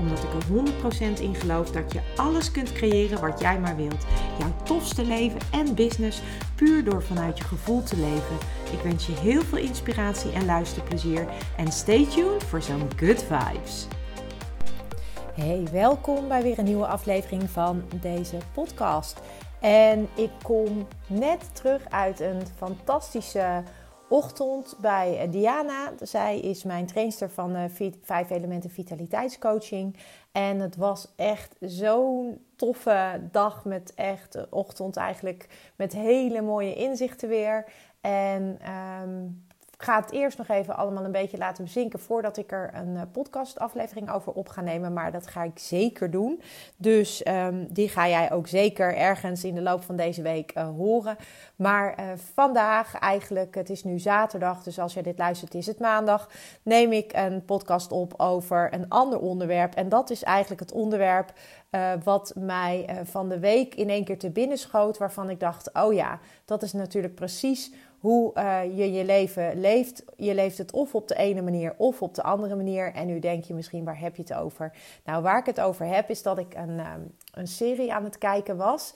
Omdat ik er 100% in geloof dat je alles kunt creëren wat jij maar wilt. Jouw tofste leven en business puur door vanuit je gevoel te leven. Ik wens je heel veel inspiratie en luisterplezier. En stay tuned voor zo'n good vibes. Hey, welkom bij weer een nieuwe aflevering van deze podcast. En ik kom net terug uit een fantastische ochtend bij Diana. Zij is mijn trainster van 5 elementen vitaliteitscoaching. En het was echt zo'n toffe dag met echt ochtend eigenlijk met hele mooie inzichten weer. En ik ga het eerst nog even allemaal een beetje laten bezinken voordat ik er een eh, podcastaflevering over op ga nemen. Maar dat ga ik zeker doen. Dus um, die ga jij ook zeker ergens in de loop van deze week uh, horen. Maar uh, vandaag, eigenlijk, het is nu zaterdag, dus als je dit luistert, is het maandag. Neem ik een podcast op over een ander onderwerp. En dat is eigenlijk het onderwerp wat mij van de week in één keer te binnen schoot. Waarvan ik dacht: oh ja, dat is natuurlijk precies hoe uh, je je leven leeft. Je leeft het of op de ene manier of op de andere manier. En nu denk je misschien, waar heb je het over? Nou, waar ik het over heb, is dat ik een, um, een serie aan het kijken was.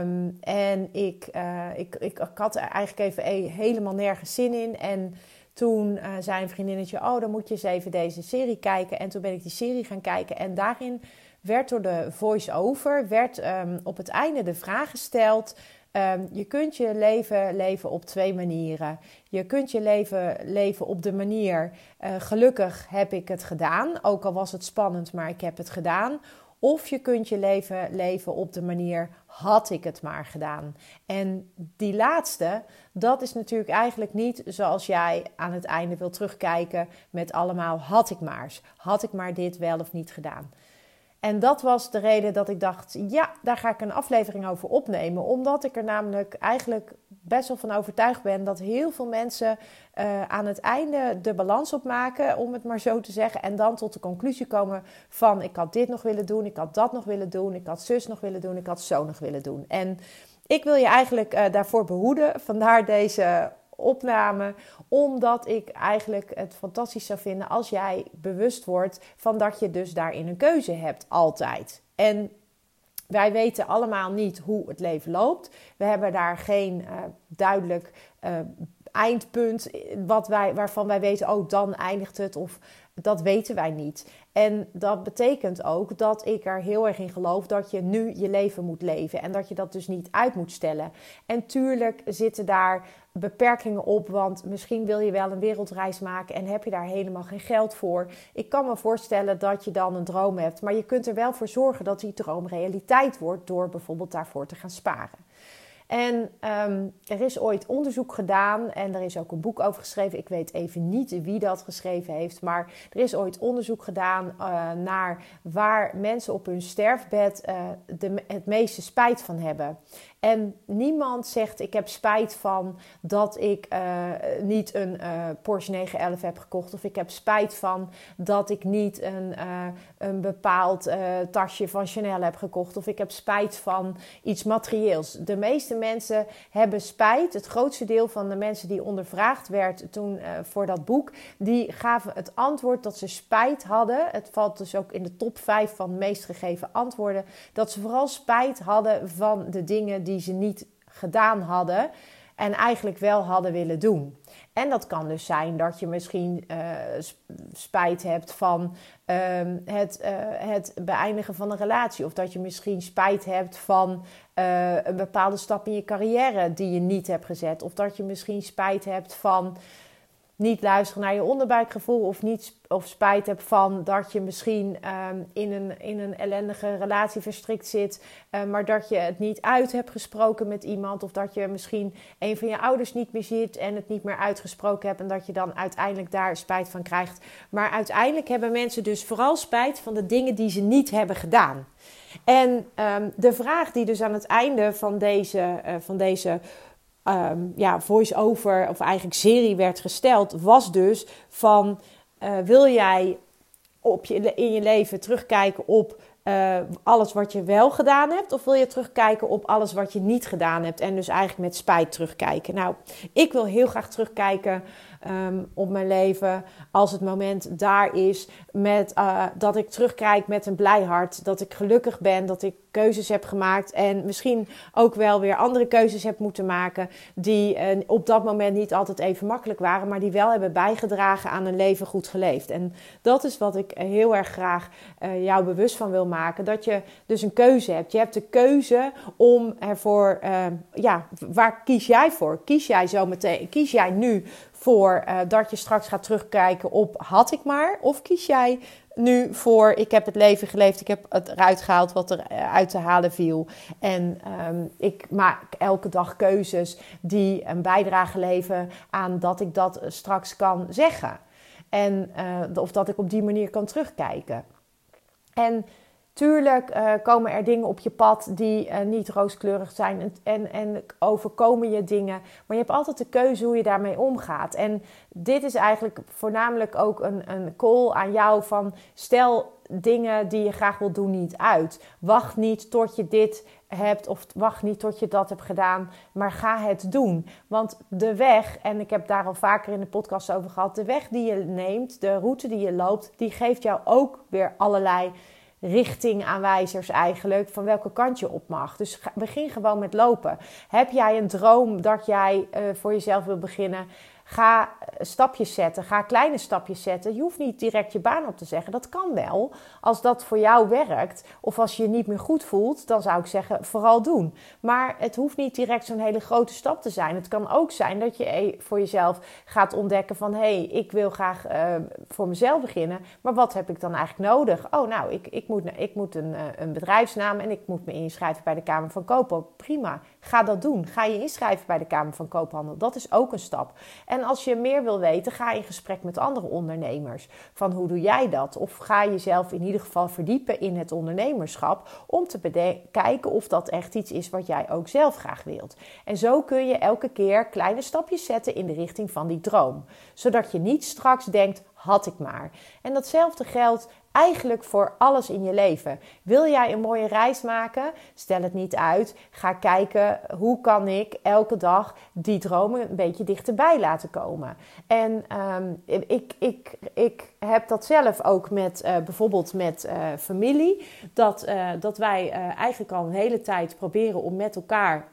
Um, en ik, uh, ik, ik, had eigenlijk even e helemaal nergens zin in. En toen uh, zei een vriendinnetje, oh, dan moet je eens even deze serie kijken. En toen ben ik die serie gaan kijken. En daarin werd door de voice-over, werd um, op het einde de vraag gesteld... Um, je kunt je leven leven op twee manieren. Je kunt je leven leven op de manier uh, gelukkig heb ik het gedaan, ook al was het spannend, maar ik heb het gedaan. Of je kunt je leven leven op de manier had ik het maar gedaan. En die laatste, dat is natuurlijk eigenlijk niet zoals jij aan het einde wil terugkijken met allemaal had ik maar. Had ik maar dit wel of niet gedaan. En dat was de reden dat ik dacht, ja, daar ga ik een aflevering over opnemen. Omdat ik er namelijk eigenlijk best wel van overtuigd ben dat heel veel mensen uh, aan het einde de balans opmaken, om het maar zo te zeggen. En dan tot de conclusie komen van ik had dit nog willen doen, ik had dat nog willen doen, ik had zus nog willen doen, ik had zo nog willen doen. En ik wil je eigenlijk uh, daarvoor behoeden. Vandaar deze opname. Omdat ik eigenlijk het fantastisch zou vinden als jij bewust wordt van dat je dus daarin een keuze hebt, altijd. En wij weten allemaal niet hoe het leven loopt. We hebben daar geen uh, duidelijk uh, eindpunt wat wij, waarvan wij weten, oh dan eindigt het. Of dat weten wij niet. En dat betekent ook dat ik er heel erg in geloof dat je nu je leven moet leven. En dat je dat dus niet uit moet stellen. En tuurlijk zitten daar beperkingen op. Want misschien wil je wel een wereldreis maken en heb je daar helemaal geen geld voor. Ik kan me voorstellen dat je dan een droom hebt. Maar je kunt er wel voor zorgen dat die droom realiteit wordt. Door bijvoorbeeld daarvoor te gaan sparen. En um, er is ooit onderzoek gedaan en er is ook een boek over geschreven. Ik weet even niet wie dat geschreven heeft, maar er is ooit onderzoek gedaan uh, naar waar mensen op hun sterfbed uh, de, het meeste spijt van hebben. En niemand zegt: Ik heb spijt van dat ik uh, niet een uh, Porsche 911 heb gekocht. Of ik heb spijt van dat ik niet een, uh, een bepaald tasje van Chanel heb gekocht. Of ik heb spijt van iets materieels. De meeste mensen hebben spijt. Het grootste deel van de mensen die ondervraagd werd toen voor dat boek, die gaven het antwoord dat ze spijt hadden. Het valt dus ook in de top 5 van de meest gegeven antwoorden. Dat ze vooral spijt hadden van de dingen die ze niet gedaan hadden en eigenlijk wel hadden willen doen. En dat kan dus zijn dat je misschien uh, spijt hebt van uh, het, uh, het beëindigen van een relatie. Of dat je misschien spijt hebt van uh, een bepaalde stap in je carrière die je niet hebt gezet. Of dat je misschien spijt hebt van niet luisteren naar je onderbuikgevoel of, niet, of spijt hebt van dat je misschien um, in, een, in een ellendige relatie verstrikt zit, uh, maar dat je het niet uit hebt gesproken met iemand of dat je misschien een van je ouders niet meer ziet en het niet meer uitgesproken hebt en dat je dan uiteindelijk daar spijt van krijgt. Maar uiteindelijk hebben mensen dus vooral spijt van de dingen die ze niet hebben gedaan. En ehm, de vraag die dus aan het einde van deze, uh, van deze um, ja, voice-over, of eigenlijk serie werd gesteld, was dus van uh, wil jij op je, in je leven terugkijken op uh, alles wat je wel gedaan hebt? Of wil je terugkijken op alles wat je niet gedaan hebt? En dus eigenlijk met spijt terugkijken. Nou, ik wil heel graag terugkijken um, op mijn leven. Als het moment daar is. Met, uh, dat ik terugkijk met een blij hart. Dat ik gelukkig ben. Dat ik keuzes heb gemaakt. En misschien ook wel weer andere keuzes heb moeten maken. Die uh, op dat moment niet altijd even makkelijk waren. Maar die wel hebben bijgedragen aan een leven goed geleefd. En dat is wat ik heel erg graag jou bewust van wil maken. Dat je dus een keuze hebt. Je hebt de keuze om ervoor. ja, waar kies jij voor? Kies jij zo meteen? Kies jij nu voor uh, dat je straks gaat terugkijken op had ik maar? Of kies jij nu voor ik heb het leven geleefd, ik heb het eruit gehaald wat er eh, uit te halen viel. En um, ik maak elke dag keuzes die een bijdrage leveren aan dat ik dat straks kan zeggen. En, uh, of dat ik op die manier kan terugkijken. En Tuurlijk uh, komen er dingen op je pad die uh, niet rooskleurig zijn en, en, en, overkomen je dingen. Maar je hebt altijd de keuze hoe je daarmee omgaat. En dit is eigenlijk voornamelijk ook een, een call aan jou van stel dingen die je graag wil doen niet uit. Wacht niet tot je dit hebt of wacht niet tot je dat hebt gedaan, maar ga het doen. Want de weg, en ik heb daar al vaker in de podcast over gehad, de weg die je neemt, de route die je loopt, die geeft jou ook weer allerlei richtingaanwijzers eigenlijk van welke kant je op mag. Dus begin gewoon met lopen. Heb jij een droom dat jij uh, voor jezelf wil beginnen? Ga stapjes zetten, ga kleine stapjes zetten. Je hoeft niet direct je baan op te zeggen. Dat kan wel. Als dat voor jou werkt of als je je niet meer goed voelt, dan zou ik zeggen vooral doen. Maar het hoeft niet direct zo'n hele grote stap te zijn. Het kan ook zijn dat je e- voor jezelf gaat ontdekken van hé, hey, ik wil graag uh, voor mezelf beginnen. Maar wat heb ik dan eigenlijk nodig? Oh, nou, ik, ik moet, ik moet een, eh, een bedrijfsnaam en ik moet me inschrijven bij de Kamer van Koophandel. Prima, ga dat doen. Ga je inschrijven bij de Kamer van Koophandel. Dat is ook een stap. En als je meer wil weten, ga in gesprek met andere ondernemers. Van hoe doe jij dat? Of ga jezelf in ieder geval verdiepen in het ondernemerschap om te kijken of dat echt iets is wat jij ook zelf graag wilt. En zo kun je elke keer kleine stapjes zetten in de richting van die droom. Zodat je niet straks denkt, had ik maar. En datzelfde geldt eigenlijk voor alles in je leven. Wil jij een mooie reis maken? Stel het niet uit. Ga kijken hoe kan ik elke dag die dromen een beetje dichterbij laten komen. En um, ik, ik, ik heb dat zelf ook met uh, bijvoorbeeld met uh, familie. Dat, uh, dat wij eigenlijk al een hele tijd proberen om met elkaar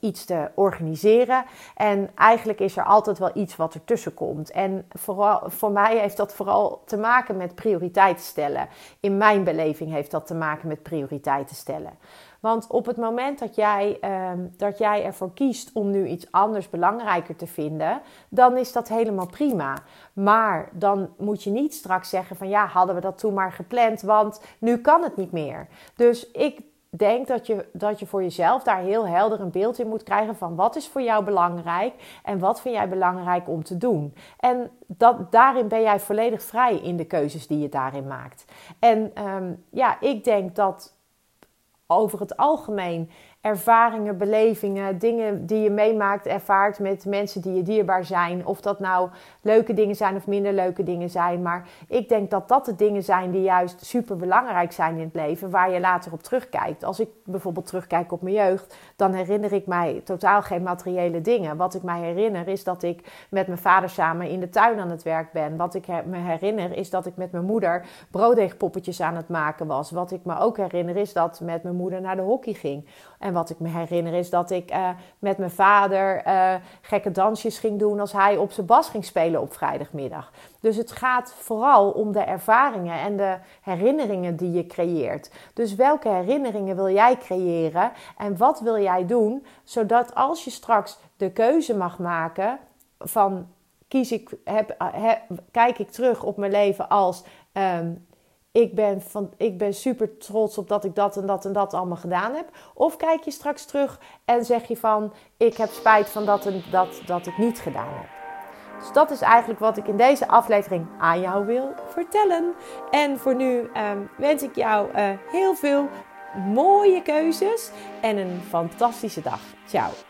iets te organiseren. En eigenlijk is er altijd wel iets wat ertussen komt. En vooral, voor mij heeft dat vooral te maken met prioriteiten stellen. In mijn beleving heeft dat te maken met prioriteiten stellen. Want op het moment dat jij, uh, dat jij ervoor kiest om nu iets anders belangrijker te vinden, dan is dat helemaal prima. Maar dan moet je niet straks zeggen van ja, hadden we dat toen maar gepland, want nu kan het niet meer. Dus ik denk dat je, dat je voor jezelf daar heel helder een beeld in moet krijgen van wat is voor jou belangrijk en wat vind jij belangrijk om te doen. En dat, daarin ben jij volledig vrij in de keuzes die je daarin maakt. En um, ja, ik denk dat over het algemeen ervaringen, belevingen, dingen die je meemaakt, ervaart met mensen die je dierbaar zijn. Of dat nou leuke dingen zijn of minder leuke dingen zijn. Maar ik denk dat dat de dingen zijn die juist super belangrijk zijn in het leven, waar je later op terugkijkt. Als ik bijvoorbeeld terugkijk op mijn jeugd, dan herinner ik mij totaal geen materiële dingen. Wat ik mij herinner is dat ik met mijn vader samen in de tuin aan het werk ben. Wat ik me herinner is dat ik met mijn moeder brooddeegpoppetjes aan het maken was. Wat ik me ook herinner is dat met mijn moeder naar de hockey ging. Wat ik me herinner is dat ik uh, met mijn vader uh, gekke dansjes ging doen als hij op zijn bas ging spelen op vrijdagmiddag. Dus het gaat vooral om de ervaringen en de herinneringen die je creëert. Dus welke herinneringen wil jij creëren en wat wil jij doen, zodat als je straks de keuze mag maken van kies ik, heb, heb, kijk ik terug op mijn leven als um, ik ben, van, ik ben super trots op dat ik dat en dat en dat allemaal gedaan heb. Of kijk je straks terug en zeg je van ik heb spijt van dat en dat dat ik niet gedaan heb. Dus dat is eigenlijk wat ik in deze aflevering aan jou wil vertellen. En voor nu um, wens ik jou uh, heel veel mooie keuzes en een fantastische dag. Ciao.